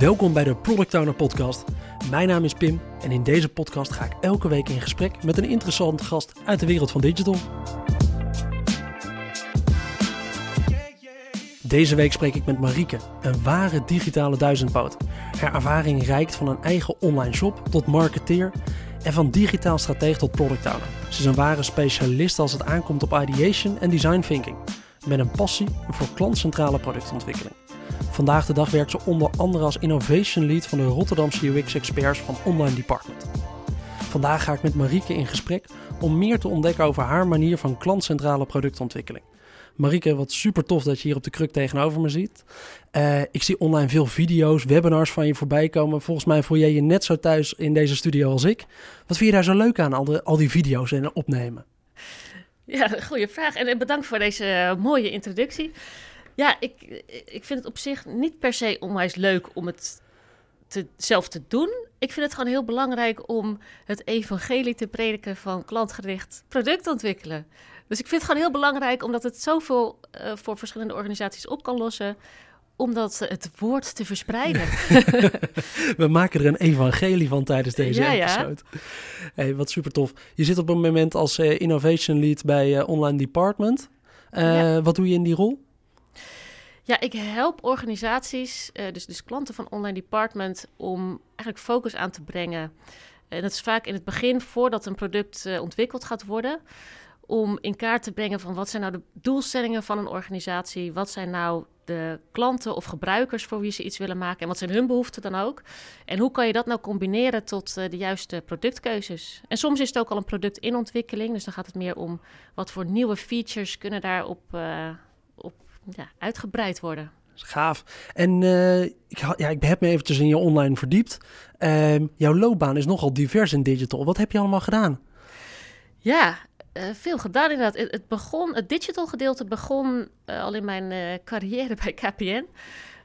Welkom bij de Product Owner Podcast. Mijn naam is Pim en in deze podcast ga ik elke week in gesprek met een interessante gast uit de wereld van digital. Deze week spreek ik met Marieke, een ware digitale duizendpoot. Haar ervaring reikt van een eigen online shop tot marketeer en van digitaal stratege tot product owner. Ze is een ware specialist als het aankomt op ideation en design thinking, met een passie voor klantcentrale productontwikkeling. Vandaag de dag werkt ze onder andere als innovation lead van de Rotterdamse UX experts van Online Department. Vandaag ga ik met Marieke in gesprek om meer te ontdekken over haar manier van klantcentrale productontwikkeling. Marieke, wat super tof dat je hier op de kruk tegenover me ziet. Uh, ik zie online veel video's, webinars van je voorbij komen. Volgens mij voel jij je net zo thuis in deze studio als ik. Wat vind je daar zo leuk aan, al, al die video's en opnemen? Ja, goede vraag. En bedankt voor deze mooie introductie. Ja, ik, ik vind het op zich niet per se onwijs leuk om het te, zelf te doen. Ik vind het gewoon heel belangrijk om het evangelie te prediken van klantgericht product ontwikkelen. Dus ik vind het gewoon heel belangrijk omdat het zoveel uh, voor verschillende organisaties op kan lossen. Om dat het woord te verspreiden. We maken er een evangelie van tijdens deze ja, episode. Ja. Hey, wat super tof. Je zit op een moment als uh, innovation lead bij uh, Online Department. Ja. Wat doe je in die rol? Ja, ik help organisaties, uh, dus, dus klanten van Online Department, om eigenlijk focus aan te brengen. En dat is vaak in het begin, voordat een product uh, ontwikkeld gaat worden, om in kaart te brengen van wat zijn nou de doelstellingen van een organisatie, wat zijn nou de klanten of gebruikers voor wie ze iets willen maken en wat zijn hun behoeften dan ook. En hoe kan je dat nou combineren tot uh, de juiste productkeuzes? En soms is het ook al een product in ontwikkeling, dus dan gaat het meer om wat voor nieuwe features kunnen daarop ja, uitgebreid worden. Gaaf. En uh, ik, ja, ik heb me eventjes in je online verdiept. Uh, jouw loopbaan is nogal divers in digital. Wat heb je allemaal gedaan? Ja, uh, veel gedaan inderdaad. Het, het, begon, het digital gedeelte begon uh, al in mijn carrière bij KPN.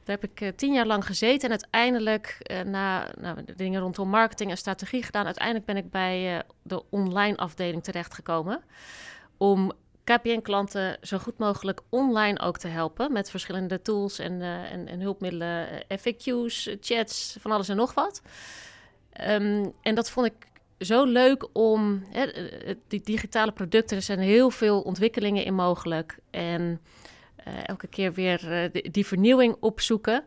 Daar heb ik tien jaar lang gezeten en uiteindelijk na nou, dingen rondom marketing en strategie gedaan. Uiteindelijk ben ik bij de online afdeling terechtgekomen om KPN-klanten zo goed mogelijk online ook te helpen met verschillende tools en, uh, en, en, hulpmiddelen, eh, FAQ's, chats, van alles en nog wat. Um, en dat vond ik zo leuk om hè, eh, die digitale producten, er zijn heel veel ontwikkelingen in mogelijk. En elke keer weer die vernieuwing opzoeken.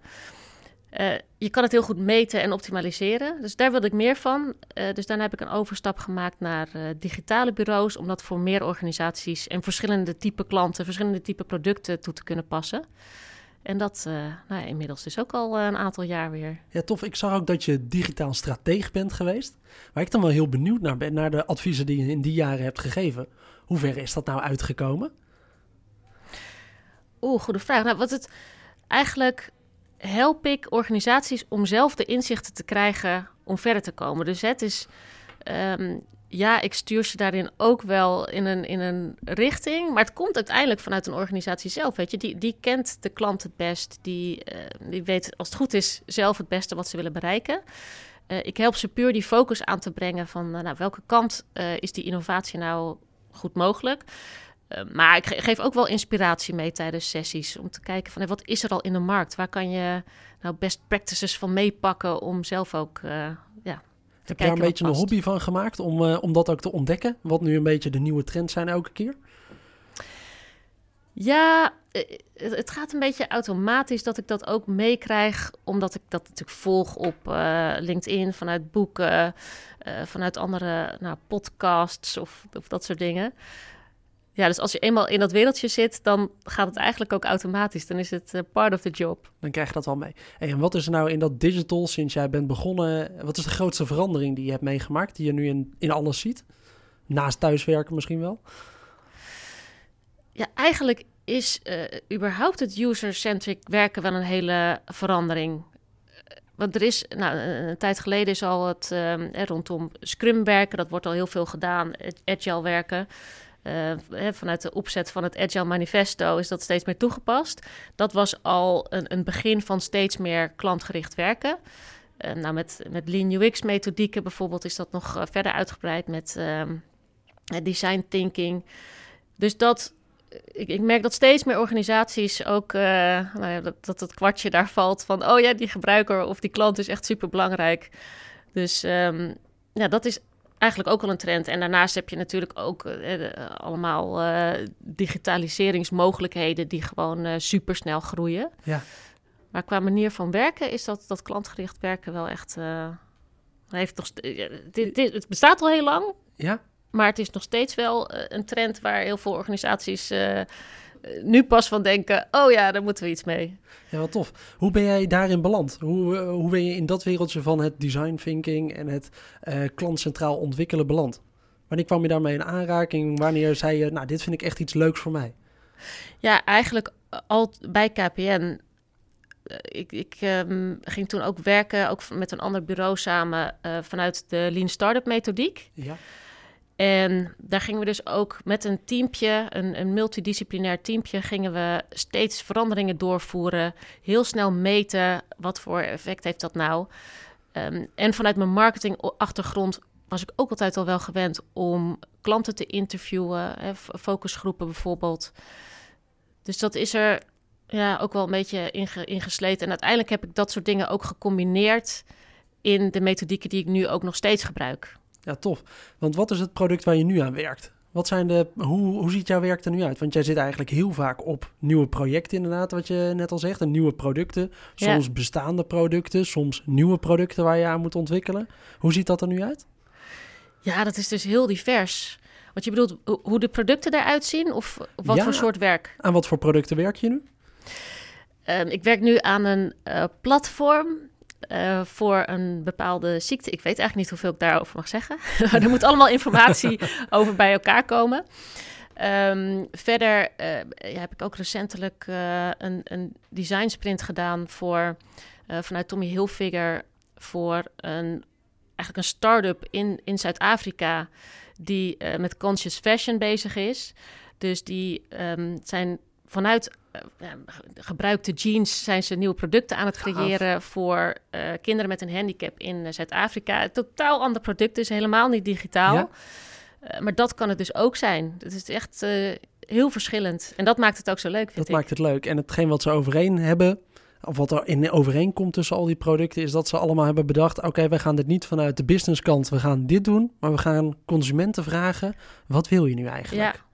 Uh, je kan het heel goed meten en optimaliseren. Dus daar wilde ik meer van. Uh, dus daarna heb ik een overstap gemaakt naar uh, digitale bureaus. Om dat voor meer organisaties en verschillende type klanten, verschillende type producten toe te kunnen passen. En dat nou ja, inmiddels is ook al een aantal jaar weer. Ja, tof. Ik zag ook dat je digitaal strateeg bent geweest. Waar ik dan wel heel benieuwd naar ben, naar de adviezen die je in die jaren hebt gegeven. Hoe ver is dat nou uitgekomen? Oeh, goede vraag. Nou, wat het eigenlijk help ik organisaties om zelf de inzichten te krijgen om verder te komen. Dus het is, um, ja, ik stuur ze daarin ook wel in een, in een richting, maar het komt uiteindelijk vanuit een organisatie zelf. Weet je, die, die kent de klant het best, die, uh, die weet als het goed is zelf het beste wat ze willen bereiken. Uh, ik help ze puur die focus aan te brengen van uh, nou, welke kant is die innovatie nou goed mogelijk. Uh, maar ik geef ook wel inspiratie mee tijdens sessies. Om te kijken van hey, wat is er al in de markt? Waar kan je nou best practices van meepakken om zelf ook uh, ja, Heb je daar een beetje een hobby van gemaakt om, uh, om dat ook te ontdekken? Wat nu een beetje de nieuwe trends zijn elke keer? Ja, het gaat een beetje automatisch dat ik dat ook meekrijg, omdat ik dat natuurlijk volg op uh, LinkedIn, vanuit boeken, uh, vanuit andere nou, podcasts of, of dat soort dingen. Ja, dus als je eenmaal in dat wereldje zit, dan gaat het eigenlijk ook automatisch. Dan is het uh, part of the job. Dan krijg je dat wel mee. Hey, en wat is er nou in dat digital sinds jij bent begonnen? Wat is de grootste verandering die je hebt meegemaakt, die je nu in, in alles ziet? Naast thuiswerken misschien wel? Ja, eigenlijk is uh, überhaupt het user-centric werken wel een hele verandering. Want er is, nou, een tijd geleden is al het uh, rondom Scrum werken, dat wordt al heel veel gedaan, agile werken. Uh, vanuit de opzet van het Agile Manifesto is dat steeds meer toegepast. Dat was al een, een begin van steeds meer klantgericht werken. Uh, nou, met, met Lean UX methodieken bijvoorbeeld is dat nog uh, verder uitgebreid met ehm, design thinking. Dus dat ik, ik, merk dat steeds meer organisaties ook nou ja, dat, dat het kwartje daar valt van oh ja, die gebruiker of die klant is echt super belangrijk. Dus um, ja, dat is eigenlijk ook al een trend. En daarnaast heb je natuurlijk ook uh, allemaal uh, digitaliseringsmogelijkheden die gewoon uh, super snel groeien. Ja. Maar qua manier van werken is dat, dat klantgericht werken wel echt. heeft nog dit, dit, het bestaat al heel lang. Ja. Maar het is nog steeds wel een trend waar heel veel organisaties nu pas van denken: oh ja, daar moeten we iets mee. Ja, wat tof. Hoe ben jij daarin beland? Hoe, uh, hoe ben je in dat wereldje van het design thinking en het uh, klantcentraal ontwikkelen beland? Wanneer kwam je daarmee in aanraking? Wanneer zei je, nou, dit vind ik echt iets leuks voor mij? Ja, eigenlijk al bij KPN. Ik, ik um, ging toen ook werken, ook met een ander bureau samen, uh, vanuit de Lean Startup methodiek. Ja. En daar gingen we dus ook met een teampje, een, een, multidisciplinair teampje, gingen we steeds veranderingen doorvoeren. Heel snel meten, wat voor effect heeft dat nou? Um, en vanuit mijn marketingachtergrond was ik ook altijd al wel gewend om klanten te interviewen, hè, focusgroepen bijvoorbeeld. Dus dat is er ja, ook wel een beetje inge, ingesleten. En uiteindelijk heb ik dat soort dingen ook gecombineerd in de methodieken die ik nu ook nog steeds gebruik. Ja, tof. Want wat is het product waar je nu aan werkt? Wat zijn de, hoe, hoe ziet jouw werk er nu uit? Want jij zit eigenlijk heel vaak op nieuwe projecten, inderdaad, wat je net al zegt. En nieuwe producten. Soms ja. bestaande producten, soms nieuwe producten waar je aan moet ontwikkelen. Hoe ziet dat er nu uit? Ja, dat is dus heel divers. Want je bedoelt hoe de producten eruit zien of wat ja, voor soort werk? Aan wat voor producten werk je nu? Um, ik werk nu aan een uh, platform uh, voor een bepaalde ziekte. Ik weet eigenlijk niet hoeveel ik daarover mag zeggen. er moet allemaal informatie over bij elkaar komen. Um, verder uh, ja, heb ik ook recentelijk uh, een, een design sprint gedaan voor, vanuit Tommy Hilfiger voor een, eigenlijk een start-up in, in Zuid-Afrika die met conscious fashion bezig is. Dus die um, zijn vanuit gebruikte jeans zijn ze nieuwe producten aan het creëren Gaaf. voor uh, kinderen met een handicap in uh, Zuid-Afrika. Totaal ander product, is helemaal niet digitaal. Ja. maar dat kan het dus ook zijn. Het is echt heel verschillend. En dat maakt het ook zo leuk, vind dat ik. maakt het leuk. En hetgeen wat ze overeen hebben, of wat er in overeenkomt tussen al die producten, is dat ze allemaal hebben bedacht: oké, okay, wij gaan dit niet vanuit de businesskant, we gaan dit doen, maar we gaan consumenten vragen: wat wil je nu eigenlijk? Ja.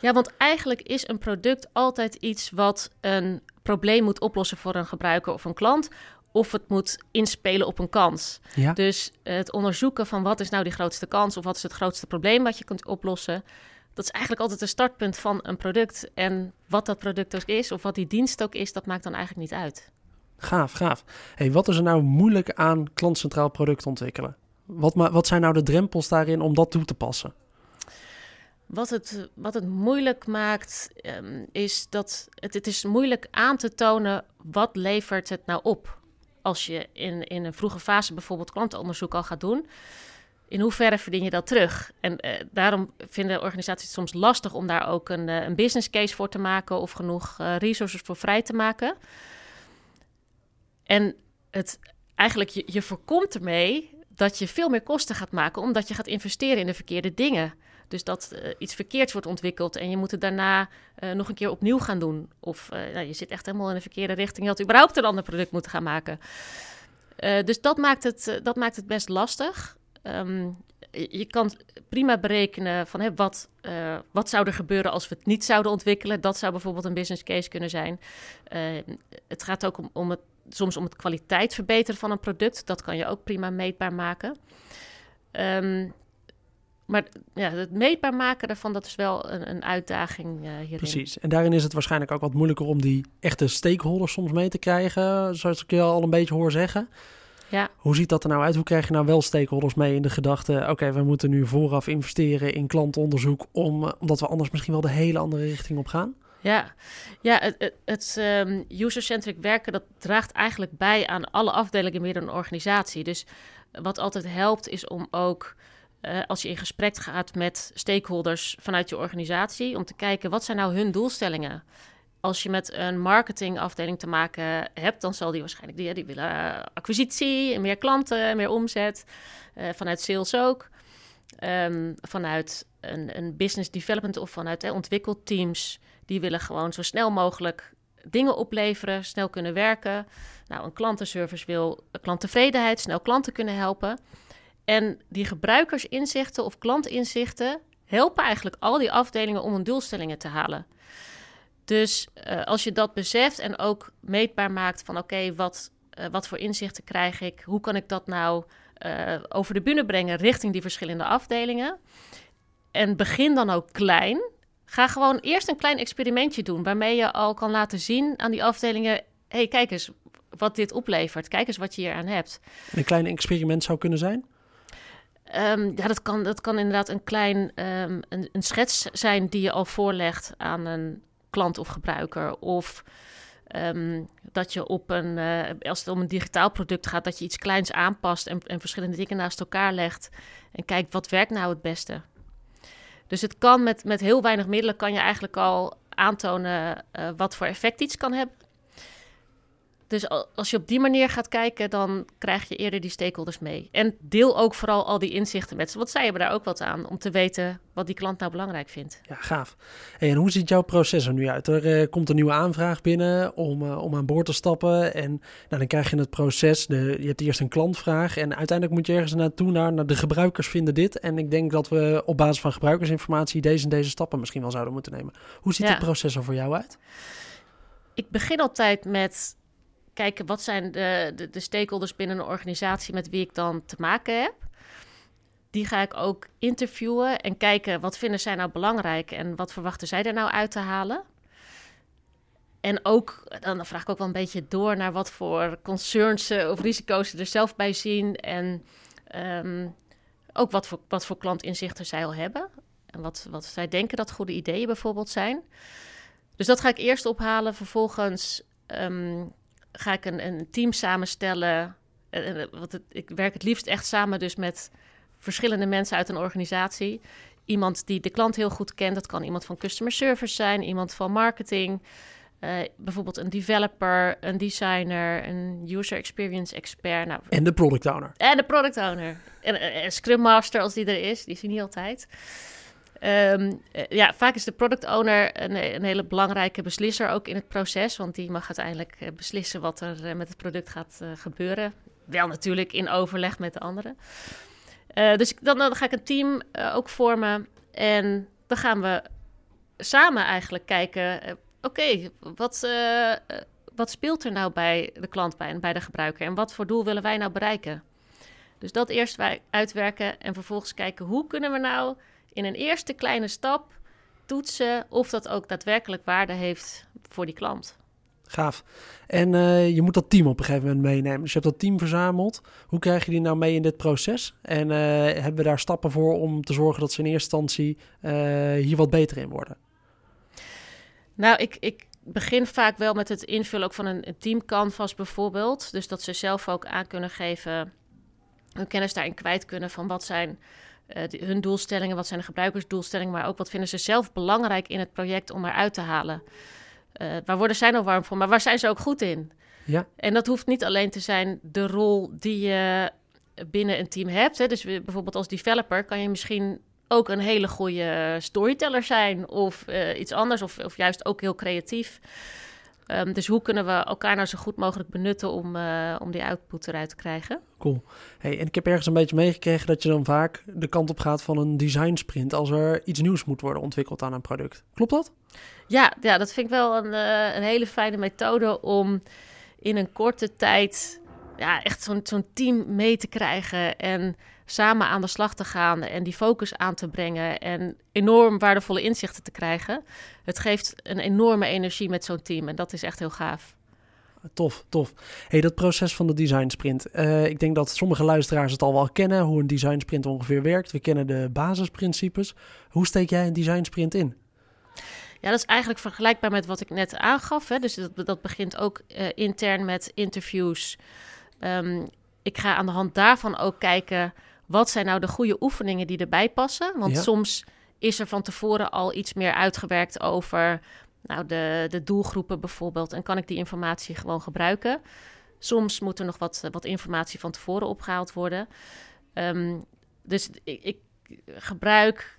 Ja, want eigenlijk is een product altijd iets wat een probleem moet oplossen voor een gebruiker of een klant. Of het moet inspelen op een kans. Ja. Dus het onderzoeken van wat is nou die grootste kans of wat is het grootste probleem wat je kunt oplossen. Dat is eigenlijk altijd een startpunt van een product. En wat dat product ook is, of wat die dienst ook is, dat maakt dan eigenlijk niet uit. Gaaf, gaaf. Hey, wat is er nou moeilijk aan klantcentraal product ontwikkelen? Wat, wat zijn nou de drempels daarin om dat toe te passen? Wat het, wat het moeilijk maakt, um, is dat het, het is moeilijk aan te tonen wat levert het nou op. Als je in, in een vroege fase bijvoorbeeld klantenonderzoek al gaat doen, in hoeverre verdien je dat terug? En uh, daarom vinden organisaties het soms lastig om daar ook een, uh, een business case voor te maken of genoeg uh, resources voor vrij te maken. En het, eigenlijk, je, je voorkomt ermee dat je veel meer kosten gaat maken, omdat je gaat investeren in de verkeerde dingen. Dus dat uh, iets verkeerds wordt ontwikkeld en je moet het daarna uh, nog een keer opnieuw gaan doen. Of uh, nou, je zit echt helemaal in de verkeerde richting. Je had überhaupt een ander product moeten gaan maken. dus dat maakt, het, dat maakt het best lastig. Um, je kan prima berekenen van hè, wat, wat zou er gebeuren als we het niet zouden ontwikkelen. Dat zou bijvoorbeeld een business case kunnen zijn. het gaat ook om, om het, soms om het kwaliteit verbeteren van een product. Dat kan je ook prima meetbaar maken. Um, maar ja, het meetbaar maken daarvan, dat is wel een, een uitdaging uh, hierin. Precies. En daarin is het waarschijnlijk ook wat moeilijker om die echte stakeholders soms mee te krijgen, zoals ik je al een beetje hoor zeggen. Ja. Hoe ziet dat er nou uit? Hoe krijg je nou wel stakeholders mee in de gedachte... oké, okay, we moeten nu vooraf investeren in klantonderzoek... Om, eh, omdat we anders misschien wel de hele andere richting op gaan? Ja, ja het, het, het um, user-centric werken... dat draagt eigenlijk bij aan alle afdelingen binnen een organisatie. Dus wat altijd helpt is om ook... Uh, als je in gesprek gaat met stakeholders vanuit je organisatie, om te kijken wat zijn nou hun doelstellingen. Als je met een marketingafdeling te maken hebt, dan zal die waarschijnlijk die, willen uh, acquisitie, meer klanten, meer omzet. Uh, vanuit sales ook. Um, vanuit een, een, business development of vanuit ontwikkelteams, Die willen gewoon zo snel mogelijk dingen opleveren, snel kunnen werken. Nou, een klantenservice wil klanttevredenheid, snel klanten kunnen helpen. En die gebruikersinzichten of klantinzichten helpen eigenlijk al die afdelingen om hun doelstellingen te halen. Dus uh, als je dat beseft en ook meetbaar maakt van oké, wat, uh, wat voor inzichten krijg ik? Hoe kan ik dat nou uh, over de bühne brengen richting die verschillende afdelingen? En begin dan ook klein. Ga gewoon eerst een klein experimentje doen waarmee je al kan laten zien aan die afdelingen: hey, kijk eens wat dit oplevert. Kijk eens wat je hier aan hebt. Een klein experiment zou kunnen zijn? Um, ja, dat kan, dat kan inderdaad een klein um, een, een, schets zijn die je al voorlegt aan een klant of gebruiker. Of um, dat je op een, uh, als het om een digitaal product gaat, dat je iets kleins aanpast en, en verschillende dingen naast elkaar legt. En kijkt wat werkt nou het beste. Dus het kan met, met heel weinig middelen kan je eigenlijk al aantonen uh, wat voor effect iets kan hebben. Dus als je op die manier gaat kijken, dan krijg je eerder die stakeholders mee. En deel ook vooral al die inzichten met ze, want zij hebben daar ook wat aan om te weten wat die klant nou belangrijk vindt. Ja, gaaf. en hoe ziet jouw proces er nu uit? Er uh, komt een nieuwe aanvraag binnen om, uh, om aan boord te stappen. En nou, dan krijg je het proces. De, je hebt eerst een klantvraag en uiteindelijk moet je ergens naartoe naar, naar de gebruikers vinden dit. En ik denk dat we op basis van gebruikersinformatie deze en deze stappen misschien wel zouden moeten nemen. Hoe ziet ja. het proces er voor jou uit? Ik begin altijd met kijken wat zijn de, de, de, stakeholders binnen een organisatie met wie ik dan te maken heb. Die ga ik ook interviewen en kijken wat vinden zij nou belangrijk en wat verwachten zij er nou uit te halen. En ook, dan vraag ik ook wel een beetje door naar wat voor concerns of risico's ze er zelf bij zien. En um, ook wat voor, wat voor klantinzichten zij al hebben. En wat, wat zij denken dat goede ideeën bijvoorbeeld zijn. Dus dat ga ik eerst ophalen. Vervolgens um, ga ik een, een team samenstellen. Uh, wat het, ik werk het liefst echt samen dus met verschillende mensen uit een organisatie. Iemand die de klant heel goed kent. Dat kan iemand van customer service zijn, iemand van marketing. Uh, bijvoorbeeld een developer, een designer, een user experience expert. Nou, en de product owner. En de product owner. En Scrum Master als die er is. Die is hij niet altijd. Um, ja, vaak is de product owner een, een, hele belangrijke beslisser ook in het proces. Want die mag uiteindelijk uh, beslissen wat er met het product gaat gebeuren. Wel natuurlijk in overleg met de anderen. dus dan, dan, ga ik een team ook vormen. En dan gaan we samen eigenlijk kijken... Oké, wat, wat speelt er nou bij de klant bij, bij de gebruiker? En wat voor doel willen wij nou bereiken? Dus dat eerst uitwerken en vervolgens kijken... hoe kunnen we nou in een eerste kleine stap toetsen of dat ook daadwerkelijk waarde heeft voor die klant. Gaaf. En uh, je moet dat team op een gegeven moment meenemen. Dus je hebt dat team verzameld. Hoe krijg je die nou mee in dit proces? En uh, hebben we daar stappen voor om te zorgen dat ze in eerste instantie uh, hier wat beter in worden? Nou, ik, ik begin vaak wel met het invullen ook van een, een teamcanvas bijvoorbeeld. Dus dat ze zelf ook aan kunnen geven, hun kennis daarin kwijt kunnen van wat zijn uh, hun doelstellingen, wat zijn de gebruikersdoelstellingen, maar ook wat vinden ze zelf belangrijk in het project om eruit te halen. Uh, waar worden zij nou warm voor, maar waar zijn ze ook goed in? Ja. En dat hoeft niet alleen te zijn de rol die je binnen een team hebt. Hè. Dus bijvoorbeeld als developer kan je misschien ook een hele goede storyteller zijn of uh, iets anders, of, of juist ook heel creatief. Um, dus hoe kunnen we elkaar nou zo goed mogelijk benutten om, uh, om die output eruit te krijgen? Cool. Hey, en ik heb ergens een beetje meegekregen dat je dan vaak de kant op gaat van een design sprint als er iets nieuws moet worden ontwikkeld aan een product. Klopt dat? Ja, ja dat vind ik wel een, uh, een hele fijne methode om in een korte tijd ja, echt zo'n zo'n team mee te krijgen en samen aan de slag te gaan en die focus aan te brengen en enorm waardevolle inzichten te krijgen. Het geeft een enorme energie met zo'n team en dat is echt heel gaaf. Tof, tof. Hey, dat proces van de design sprint. Uh, ik denk dat sommige luisteraars het al wel kennen, hoe een design sprint ongeveer werkt. We kennen de basisprincipes. Hoe steek jij een design sprint in? Ja, dat is eigenlijk vergelijkbaar met wat ik net aangaf. Hè. Dus dat, dat begint ook uh, intern met interviews. Um, ik ga aan de hand daarvan ook kijken wat zijn nou de goede oefeningen die erbij passen? Want soms is er van tevoren al iets meer uitgewerkt over nou, de, de doelgroepen bijvoorbeeld. En kan ik die informatie gewoon gebruiken? Soms moet er nog wat, wat informatie van tevoren opgehaald worden. Um, dus ik, ik, gebruik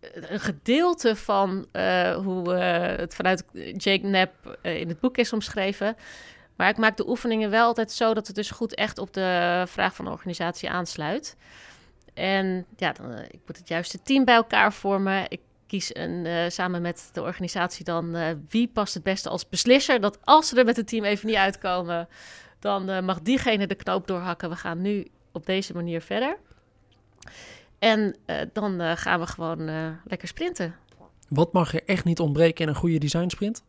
een gedeelte van uh, hoe uh, het vanuit Jake Knapp in het boek is omschreven. Maar ik maak de oefeningen wel altijd zo dat het dus goed echt op de vraag van de organisatie aansluit. En ja, dan, ik moet het juiste team bij elkaar vormen. Ik kies een, samen met de organisatie dan wie past het beste als beslisser. Dat als ze er met het team even niet uitkomen, dan mag diegene de knoop doorhakken. We gaan nu op deze manier verder. En dan gaan we gewoon lekker sprinten. Wat mag er echt niet ontbreken in een goede design sprint?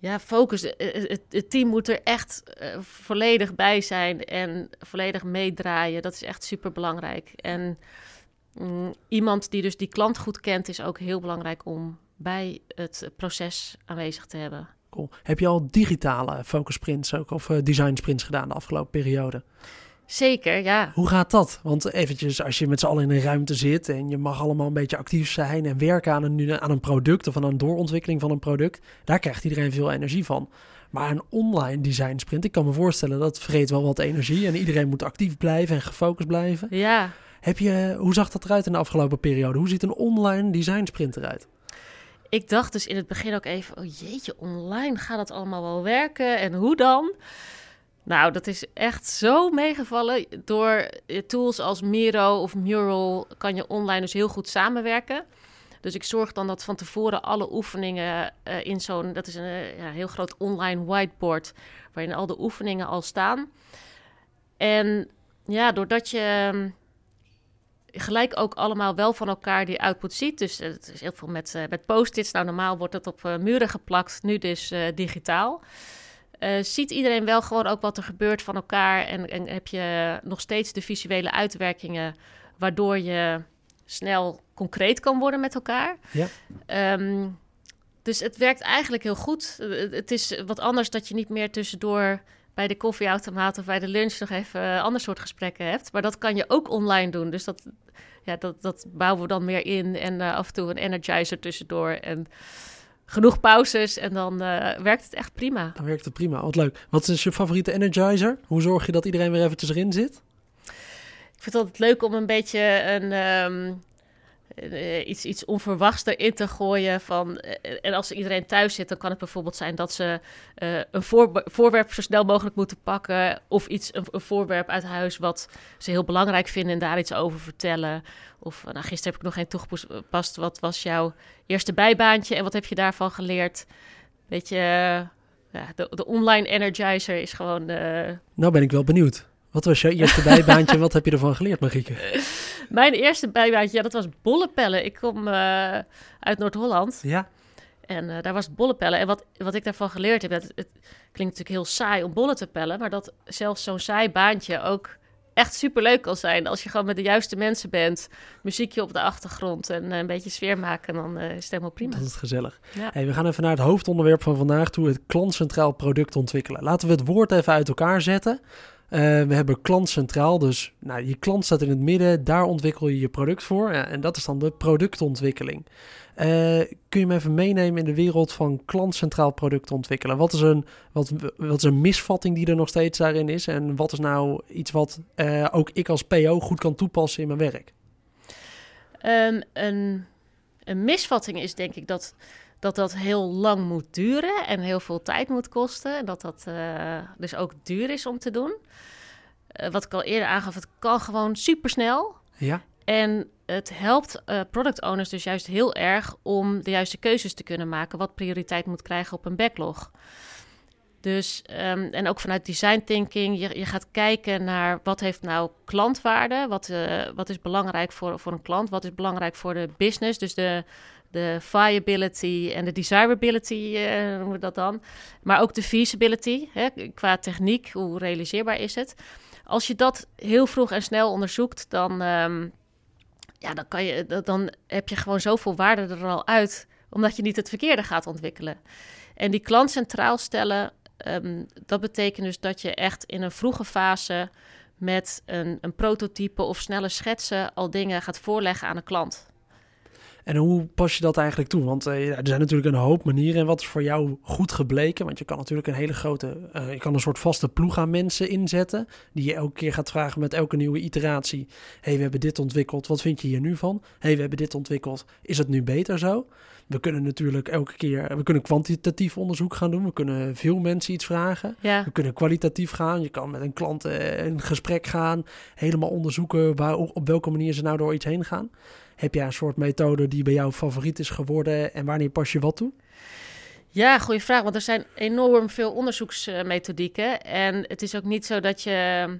Ja, focus. Het, het team moet er echt volledig bij zijn en volledig meedraaien. Dat is echt super belangrijk. En mm, iemand die dus die klant goed kent, is ook heel belangrijk om bij het proces aanwezig te hebben. Cool. Heb je al digitale focus sprints ook of design sprints gedaan de afgelopen periode? Zeker, ja. Hoe gaat dat? Want eventjes, als je met z'n allen in een ruimte zit en je mag allemaal een beetje actief zijn en werken aan een, aan een product of aan een doorontwikkeling van een product, daar krijgt iedereen veel energie van. Maar een online design sprint, ik kan me voorstellen dat vreet wel wat energie en iedereen moet actief blijven en gefocust blijven. Ja. Heb je, hoe zag dat eruit in de afgelopen periode? Hoe ziet een online design sprint eruit? Ik dacht dus in het begin ook even, oh jeetje, online gaat dat allemaal wel werken en hoe dan? Nou, dat is echt zo meegevallen. Door tools als Miro of Mural kan je online dus heel goed samenwerken. Dus ik zorg dan dat van tevoren alle oefeningen uh, in zo'n... Dat is een uh, ja, heel groot online whiteboard waarin al de oefeningen al staan. En ja, doordat je um, gelijk ook allemaal wel van elkaar die output ziet. Dus uh, het is heel veel met, met post-its. Nou, normaal wordt het op muren geplakt, nu dus digitaal. Uh, ziet iedereen wel gewoon ook wat er gebeurt van elkaar en, en heb je nog steeds de visuele uitwerkingen waardoor je snel concreet kan worden met elkaar. Ja. Um, dus het werkt eigenlijk heel goed. Het is wat anders dat je niet meer tussendoor bij de koffieautomaat of bij de lunch nog even een ander soort gesprekken hebt. Maar dat kan je ook online doen. Dus dat, ja, dat, dat bouwen we dan meer in. En uh, af en toe een energizer tussendoor. En genoeg pauzes en dan uh, werkt het echt prima. Dan werkt het prima, wat leuk. Wat is je favoriete energizer? Hoe zorg je dat iedereen weer eventjes erin zit? Ik vind het altijd leuk om een beetje een, um, uh, iets, iets onverwachts erin te gooien. Van, uh, en als iedereen thuis zit, dan kan het bijvoorbeeld zijn dat ze uh, een voor, voorwerp zo snel mogelijk moeten pakken. Of iets, een, een, voorwerp uit huis wat ze heel belangrijk vinden en daar iets over vertellen. Of nou, gisteren heb ik nog geen toegepast. Wat was jouw eerste bijbaantje en wat heb je daarvan geleerd? Weet je, ja, de, de online energizer is gewoon. Nou ben ik wel benieuwd. Wat was jouw eerste bijbaantje wat heb je ervan geleerd, Marieke? Mijn eerste bijbaantje, ja, dat was bollepellen. Ik kom uh, uit Noord-Holland. Ja. En uh, daar was bollepellen. En wat, wat ik daarvan geleerd heb, het, het, klinkt natuurlijk heel saai om bollen te pellen, maar dat zelfs zo'n saai baantje ook echt superleuk kan zijn. Als je gewoon met de juiste mensen bent, muziekje op de achtergrond en uh, een beetje sfeer maken, dan is het helemaal prima. Dat is gezellig. Ja. Hey, we gaan even naar het hoofdonderwerp van vandaag toe, het klantcentraal product ontwikkelen. Laten we het woord even uit elkaar zetten. Uh, we hebben klant centraal, dus nou, je klant staat in het midden, daar ontwikkel je je product voor. En dat is dan de productontwikkeling. Uh, kun je me even meenemen in de wereld van klantcentraal product ontwikkelen? Wat is, een, wat, wat is een misvatting die er nog steeds daarin is? En wat is nou iets wat uh, ook ik als PO goed kan toepassen in mijn werk? Um, een, een misvatting is denk ik dat dat dat heel lang moet duren en heel veel tijd moet kosten. En dat dat uh, dus ook duur is om te doen. Uh, wat ik al eerder aangaf, het kan gewoon supersnel. Ja. En het helpt uh, product owners dus juist heel erg om de juiste keuzes te kunnen maken. Wat prioriteit moet krijgen op een backlog. Dus, um, en ook vanuit design thinking, je, je, gaat kijken naar wat heeft nou klantwaarde, wat, uh, wat is belangrijk voor, voor een klant, wat is belangrijk voor de business, dus de, de viability en de desirability uh, noemen we dat dan. Maar ook de feasibility, hè, qua techniek, hoe realiseerbaar is het. Als je dat heel vroeg en snel onderzoekt, dan, um, ja, dan, kan je, dan heb je gewoon zoveel waarde er al uit, omdat je niet het verkeerde gaat ontwikkelen. En die klant centraal stellen, um, dat betekent dus dat je echt in een vroege fase met een, een prototype of snelle schetsen al dingen gaat voorleggen aan een klant. En hoe pas je dat eigenlijk toe? Want uh, er zijn natuurlijk een hoop manieren. En wat is voor jou goed gebleken? Want je kan natuurlijk een hele grote, uh, je kan een soort vaste ploeg aan mensen inzetten. Die je elke keer gaat vragen met elke nieuwe iteratie. hey, we hebben dit ontwikkeld. Wat vind je hier nu van? hey, we hebben dit ontwikkeld. Is het nu beter zo? We kunnen natuurlijk elke keer, we kunnen kwantitatief onderzoek gaan doen. We kunnen veel mensen iets vragen. Ja. We kunnen kwalitatief gaan. Je kan met een klant uh, in gesprek gaan. Helemaal onderzoeken waar, op welke manier ze nou door iets heen gaan. Heb jij een soort methode die bij jou favoriet is geworden en wanneer pas je wat toe? Ja, goede vraag. Want er zijn enorm veel onderzoeksmethodieken. En het is ook niet zo dat je,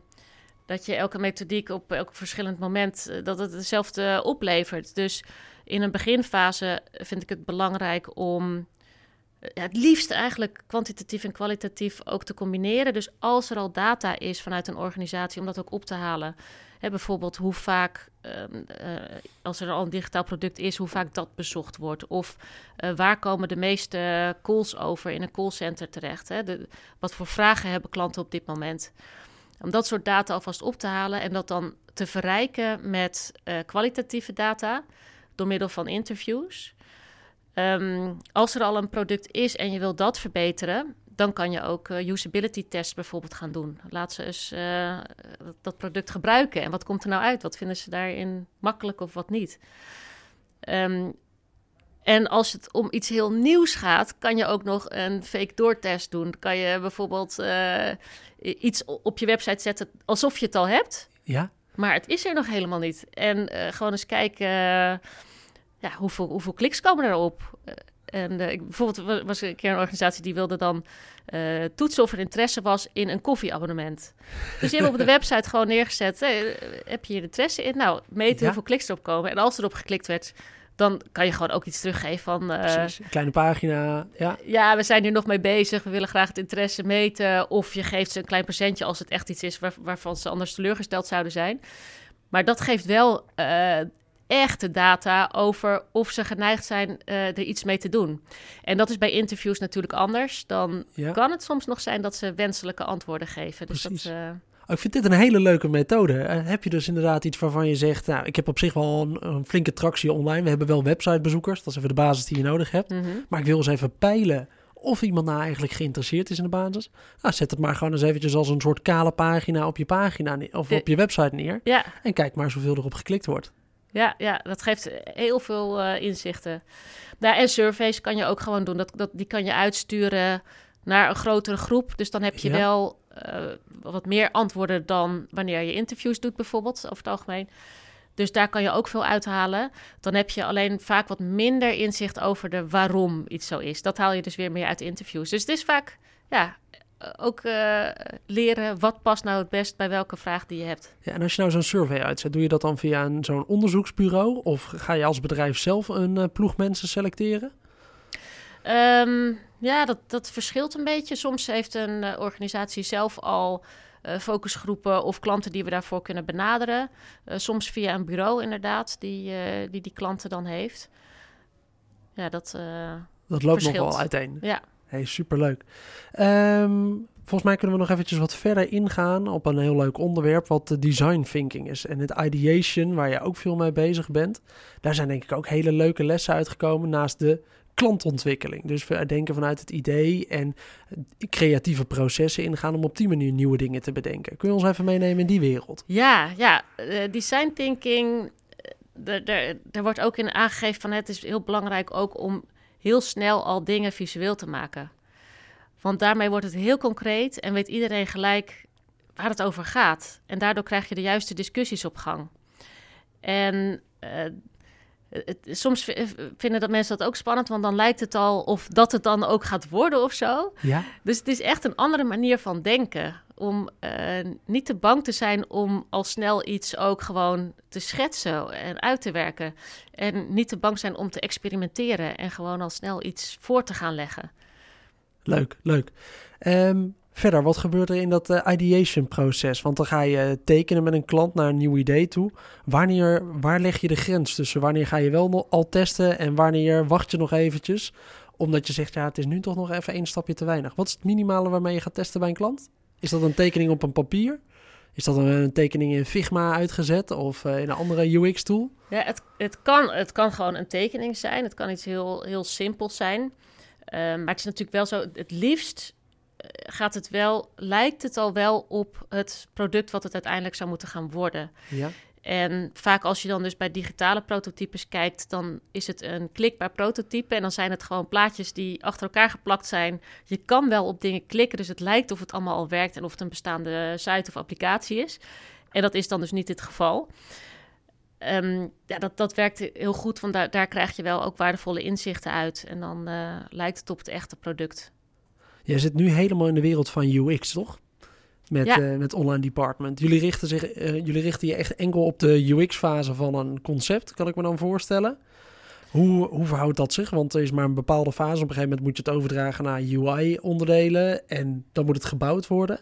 dat je elke methodiek op elk verschillend moment eh, dat het hetzelfde oplevert. Dus in een beginfase vind ik het belangrijk om ja, het liefst eigenlijk kwantitatief en kwalitatief ook te combineren. Dus als er al data is vanuit een organisatie, om dat ook op te halen. Hè, bijvoorbeeld hoe vaak, um, uh, als er al een digitaal product is, hoe vaak dat bezocht wordt. Of uh, waar komen de meeste calls over in een callcenter terecht? Hè? De, wat voor vragen hebben klanten op dit moment? Om dat soort data alvast op te halen en dat dan te verrijken met uh, kwalitatieve data door middel van interviews. Um, als er al een product is en je wil dat verbeteren, dan kan je ook uh, usability tests bijvoorbeeld gaan doen. Laat ze eens uh, dat product gebruiken. En wat komt er nou uit? Wat vinden ze daarin makkelijk of wat niet? Um, en als het om iets heel nieuws gaat, kan je ook nog een fake door test doen. Kan je bijvoorbeeld uh, iets op je website zetten alsof je het al hebt. Ja. Maar het is er nog helemaal niet. En gewoon eens kijken ja, hoeveel, hoeveel kliks komen erop? En uh, ik, bijvoorbeeld was er een keer een organisatie die wilde dan uh, toetsen of er interesse was in een koffieabonnement. Dus die hebben op de website gewoon neergezet, hey, heb je hier interesse in? Nou, meten ja. hoeveel kliks erop komen. En als erop geklikt werd, dan kan je gewoon ook iets teruggeven van... Uh, Precies, kleine pagina, ja. Ja, we zijn hier nog mee bezig, we willen graag het interesse meten. Of je geeft ze een klein procentje als het echt iets is waar, waarvan ze anders teleurgesteld zouden zijn. Maar dat geeft wel echte data over of ze geneigd zijn uh, er iets mee te doen. En dat is bij interviews natuurlijk anders. Dan ja. kan het soms nog zijn dat ze wenselijke antwoorden geven. Dus Precies. dat, uh... oh, ik vind dit een hele leuke methode. Uh, heb je dus inderdaad iets waarvan je zegt... nou, ik heb op zich wel een, een flinke tractie online. We hebben wel websitebezoekers. Dat is even de basis die je nodig hebt. Mm -hmm. Maar ik wil eens even peilen of iemand nou eigenlijk geïnteresseerd is in de basis. Nou, zet het maar gewoon eens eventjes als een soort kale pagina op je pagina of op je website neer. Ja. En kijk maar zoveel erop geklikt wordt. Ja, ja, dat geeft heel veel uh, inzichten. Nou, en surveys kan je ook gewoon doen. Dat, dat, die kan je uitsturen naar een grotere groep. Dus dan heb je ja. wel uh, wat meer antwoorden dan wanneer je interviews doet, bijvoorbeeld, over het algemeen. Dus daar kan je ook veel uithalen. Dan heb je alleen vaak wat minder inzicht over de waarom iets zo is. Dat haal je dus weer meer uit interviews. Dus het is vaak, ja, ook uh, leren wat past nou het best bij welke vraag die je hebt. Ja, en als je nou zo'n survey uitzet, doe je dat dan via een, zo'n onderzoeksbureau? Of ga je als bedrijf zelf een uh, ploeg mensen selecteren? Um, ja, dat, dat verschilt een beetje. Soms heeft een uh, organisatie zelf al focusgroepen of klanten die we daarvoor kunnen benaderen. soms via een bureau inderdaad, die, die die klanten dan heeft. Ja, dat Dat loopt verschilt. nog wel uiteen. Ja. Hey, superleuk. Um, volgens mij kunnen we nog eventjes wat verder ingaan op een heel leuk onderwerp, wat de design thinking is. En het ideation, waar je ook veel mee bezig bent. Daar zijn denk ik ook hele leuke lessen uitgekomen naast de klantontwikkeling. Dus we denken vanuit het idee en creatieve processen ingaan om op die manier nieuwe dingen te bedenken. Kun je ons even meenemen in die wereld? Ja, ja. Uh, design thinking, er wordt ook in aangegeven van het is heel belangrijk ook om heel snel al dingen visueel te maken. Want daarmee wordt het heel concreet en weet iedereen gelijk waar het over gaat. En daardoor krijg je de juiste discussies op gang. En uh, het, soms vinden dat mensen dat ook spannend, want dan lijkt het al of dat het dan ook gaat worden of zo. Ja. Dus het is echt een andere manier van denken. Om uh, niet te bang te zijn om al snel iets ook gewoon te schetsen en uit te werken. En niet te bang zijn om te experimenteren en gewoon al snel iets voor te gaan leggen. Leuk, leuk. Um, verder, wat gebeurt er in dat uh, ideation proces? Want dan ga je tekenen met een klant naar een nieuw idee toe. Wanneer, waar leg je de grens tussen? Wanneer ga je wel al testen en wanneer wacht je nog eventjes? Omdat je zegt, ja, het is nu toch nog even één stapje te weinig. Wat is het minimale waarmee je gaat testen bij een klant? Is dat een tekening op een papier? Is dat een, tekening in Figma uitgezet of in een andere UX-tool? Ja, het, het, kan, het kan gewoon een tekening zijn. Het kan iets heel, heel simpels zijn. Ehm, maar het is natuurlijk wel zo, het liefst gaat het wel, lijkt het al wel op het product wat het uiteindelijk zou moeten gaan worden. Ja. En vaak als je dan dus bij digitale prototypes kijkt, dan is het een klikbaar prototype. En dan zijn het gewoon plaatjes die achter elkaar geplakt zijn. Je kan wel op dingen klikken, dus het lijkt of het allemaal al werkt en of het een bestaande site of applicatie is. En dat is dan dus niet het geval. Ehm, ja, dat, dat werkt heel goed, want daar, daar krijg je wel ook waardevolle inzichten uit. En dan uh, lijkt het op het echte product. Jij zit nu helemaal in de wereld van UX, toch? Met, ja. uh, met online department. Jullie richten, zich, uh, jullie richten je echt enkel op de UX-fase van een concept, kan ik me dan voorstellen. Hoe, hoe verhoudt dat zich? Want er is maar een bepaalde fase. Op een gegeven moment moet je het overdragen naar UI-onderdelen en dan moet het gebouwd worden.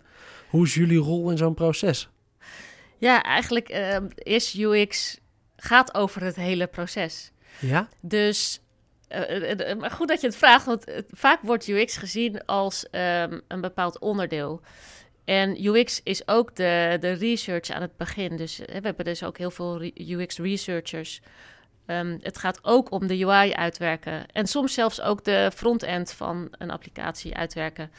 Hoe is jullie rol in zo'n proces? Ja, eigenlijk uh, is UX gaat over het hele proces. Ja. Dus uh, maar goed dat je het vraagt, want vaak wordt UX gezien als um, een bepaald onderdeel. En UX is ook de, de research aan het begin. Dus we hebben dus ook heel veel UX-researchers. Um, het gaat ook om de UI uitwerken. En soms zelfs ook de front-end van een applicatie uitwerken.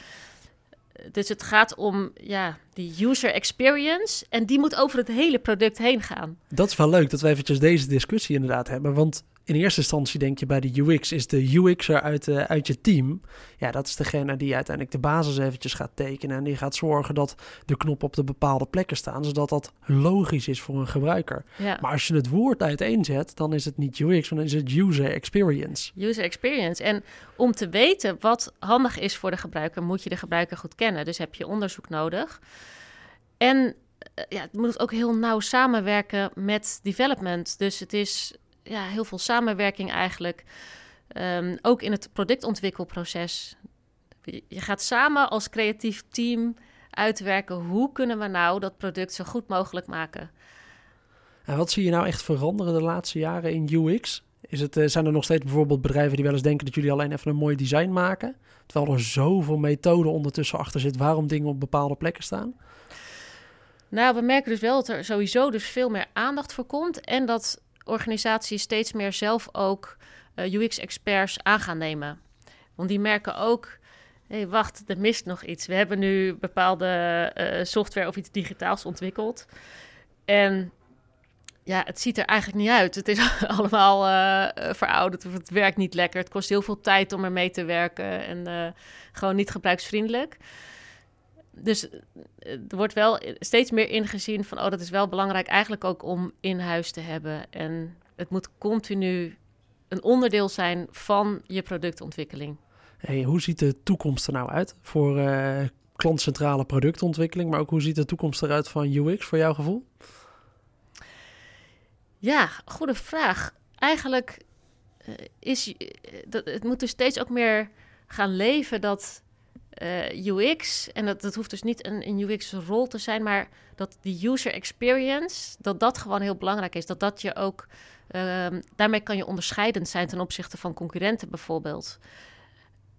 Dus het gaat om ja, die user experience. En die moet over het hele product heen gaan. Dat is wel leuk dat we eventjes deze discussie inderdaad hebben. Want in eerste instantie denk je bij de UX is de UX'er uit, uh, uit je team. Ja, dat is degene die uiteindelijk de basis eventjes gaat tekenen. En die gaat zorgen dat de knoppen op de bepaalde plekken staan. Zodat dat logisch is voor een gebruiker. Ja. Maar als je het woord uiteenzet, dan is het niet UX, maar dan is het user experience. User experience. En om te weten wat handig is voor de gebruiker, moet je de gebruiker goed kennen. Dus heb je onderzoek nodig. En ja, het moet ook heel nauw samenwerken met development. Dus het is ja, heel veel samenwerking eigenlijk. Um, ook in het productontwikkelproces. Je gaat samen als creatief team uitwerken hoe kunnen we nou dat product zo goed mogelijk maken. En wat zie je nou echt veranderen de laatste jaren in UX? Is het, zijn er nog steeds bijvoorbeeld bedrijven die wel eens denken dat jullie alleen even een mooi design maken? Terwijl er zoveel methoden ondertussen achter zit waarom dingen op bepaalde plekken staan? Nou, we merken dus wel dat er sowieso dus veel meer aandacht voor komt. En dat organisaties steeds meer zelf ook eh, UX-experts aan gaan nemen. Want die merken ook, hé, hey, wacht, er mist nog iets. We hebben nu bepaalde uh, software of iets digitaals ontwikkeld. En ja, het ziet er eigenlijk niet uit. Het is allemaal uh, verouderd of het werkt niet lekker. Het kost heel veel tijd om ermee te werken en gewoon niet gebruiksvriendelijk dus er wordt wel steeds meer ingezien van, oh, dat is wel belangrijk eigenlijk ook om in huis te hebben. En het moet continu een onderdeel zijn van je productontwikkeling. Hey, hoe ziet de toekomst er nou uit voor uh, klantcentrale productontwikkeling, maar ook hoe ziet de toekomst eruit van UX voor jouw gevoel? Ja, goede vraag. Eigenlijk uh, is dat het moet dus steeds ook meer gaan leven dat uh, UX, en dat, dat hoeft dus niet een, een UX-rol te zijn, maar dat die user experience, dat dat gewoon heel belangrijk is. Dat dat je ook, um, daarmee kan je onderscheidend zijn ten opzichte van concurrenten bijvoorbeeld.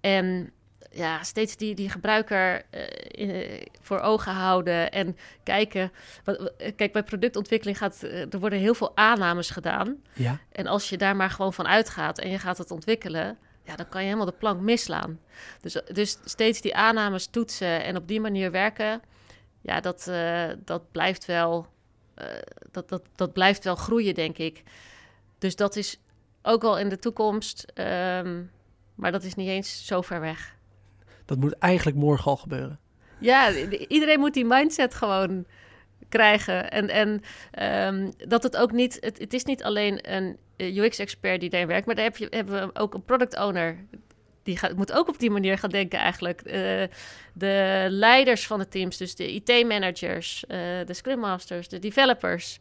En ja, steeds die, die gebruiker uh, in, voor ogen houden en kijken. Wat, kijk, bij productontwikkeling gaat er worden heel veel aannames gedaan. Ja. En als je daar maar gewoon van uitgaat en je gaat het ontwikkelen, ja, dan kan je helemaal de plank mislaan. Dus, dus steeds die aannames toetsen en op die manier werken, ja, dat, uh, dat, blijft wel, uh, dat, dat, dat blijft wel groeien, denk ik. Dus dat is ook wel in de toekomst, um, maar dat is niet eens zo ver weg. Dat moet eigenlijk morgen al gebeuren. Ja, iedereen moet die mindset gewoon krijgen. En, en um, dat het ook niet, het, het is niet alleen een eh, UX-expert die daarin werkt, maar daar heb je, hebben we ook een product owner. Die gaat, moet ook op die manier gaan denken eigenlijk. Uh, de leiders van de teams, dus de IT-managers, uh, de Scrum Masters, de developers.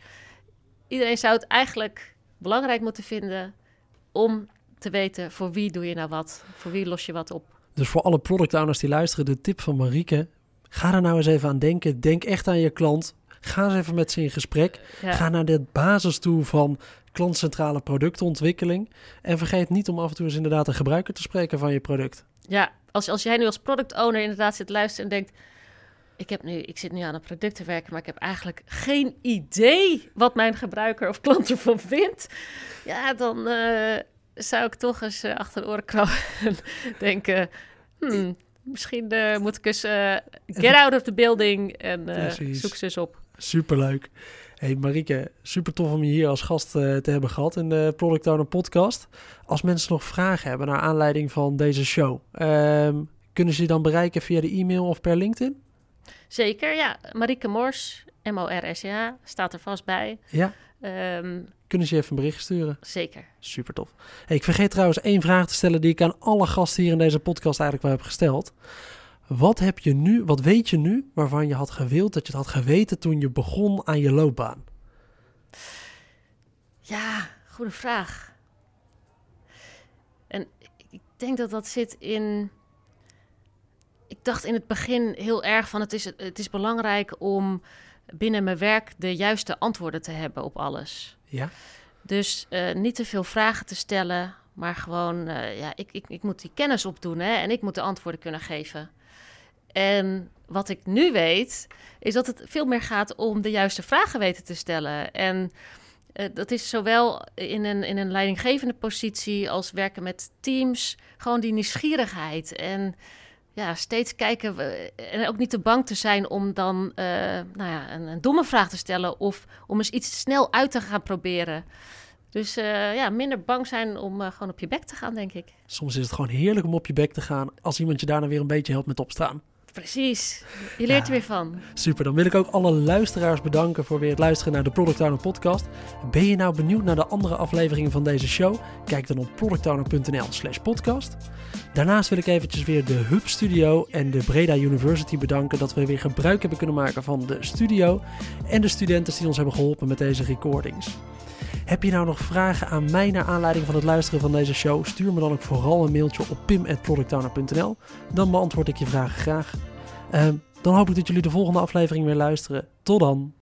Iedereen zou het eigenlijk belangrijk moeten vinden om te weten voor wie doe je nou wat, voor wie los je wat op. Dus voor alle product owners die luisteren, de tip van Marieke, ga er nou eens even aan denken. Denk echt aan je klant. Ga eens even met ze in gesprek. Ja. Ga naar de basis toe van klantcentrale productontwikkeling. En vergeet niet om af en toe eens inderdaad een gebruiker te spreken van je product. Ja, als, als jij nu als product owner inderdaad zit luisteren en denkt... ik, heb nu, ik zit nu aan een product te werken, maar ik heb eigenlijk geen idee wat mijn gebruiker of klant ervan vindt. Ja, dan uh, zou ik toch eens uh, achter de oren krabben en denken... Hmm, misschien uh, moet ik eens get out of the building en zoek ze eens op. Superleuk. Hey Marieke, super tof om je hier als gast te hebben gehad in de Product Owner podcast. Als mensen nog vragen hebben naar aanleiding van deze show, ehm, kunnen ze je dan bereiken via de e-mail of per LinkedIn? Zeker, ja. Marieke Mors, M-O-R-S-H, staat er vast bij. Ja. Um, Kunnen ze je even een bericht sturen? Zeker. Super tof. Hey, ik vergeet trouwens één vraag te stellen die ik aan alle gasten hier in deze podcast eigenlijk wel heb gesteld. Wat heb je nu, wat weet je nu waarvan je had gewild dat je het had geweten toen je begon aan je loopbaan? Ja, goede vraag. En ik denk dat dat zit in ik dacht in het begin heel erg van het is, het is belangrijk om binnen mijn werk de juiste antwoorden te hebben op alles. Ja. Dus uh, niet te veel vragen te stellen, maar gewoon, uh, ja, ik, ik, ik moet die kennis opdoen hè, en ik moet de antwoorden kunnen geven. En wat ik nu weet, is dat het veel meer gaat om de juiste vragen weten te stellen. En uh, dat is zowel in een, in een leidinggevende positie als werken met teams, gewoon die nieuwsgierigheid. En ja, steeds kijken we, en ook niet te bang te zijn om dan uh, nou ja, een, een, domme vraag te stellen of om eens iets snel uit te gaan proberen. Dus uh, ja, minder bang zijn om gewoon op je bek te gaan, denk ik. Soms is het gewoon heerlijk om op je bek te gaan als iemand je daarna weer een beetje helpt met opstaan. Precies. Je leert er weer van. Super. Dan wil ik ook alle luisteraars bedanken voor weer het luisteren naar de Product Owner podcast. Ben je nou benieuwd naar de andere afleveringen van deze show? Kijk dan op productowner.nl slash podcast. Daarnaast wil ik eventjes weer de Hub Studio en de Breda University bedanken dat we weer gebruik hebben kunnen maken van de studio en de studenten die ons hebben geholpen met deze recordings. Heb je nou nog vragen aan mij naar aanleiding van het luisteren van deze show? Stuur me dan ook vooral een mailtje op pim.productowner.nl. Dan beantwoord ik je vragen graag. Uh, dan hoop ik dat jullie de volgende aflevering weer luisteren. Tot dan!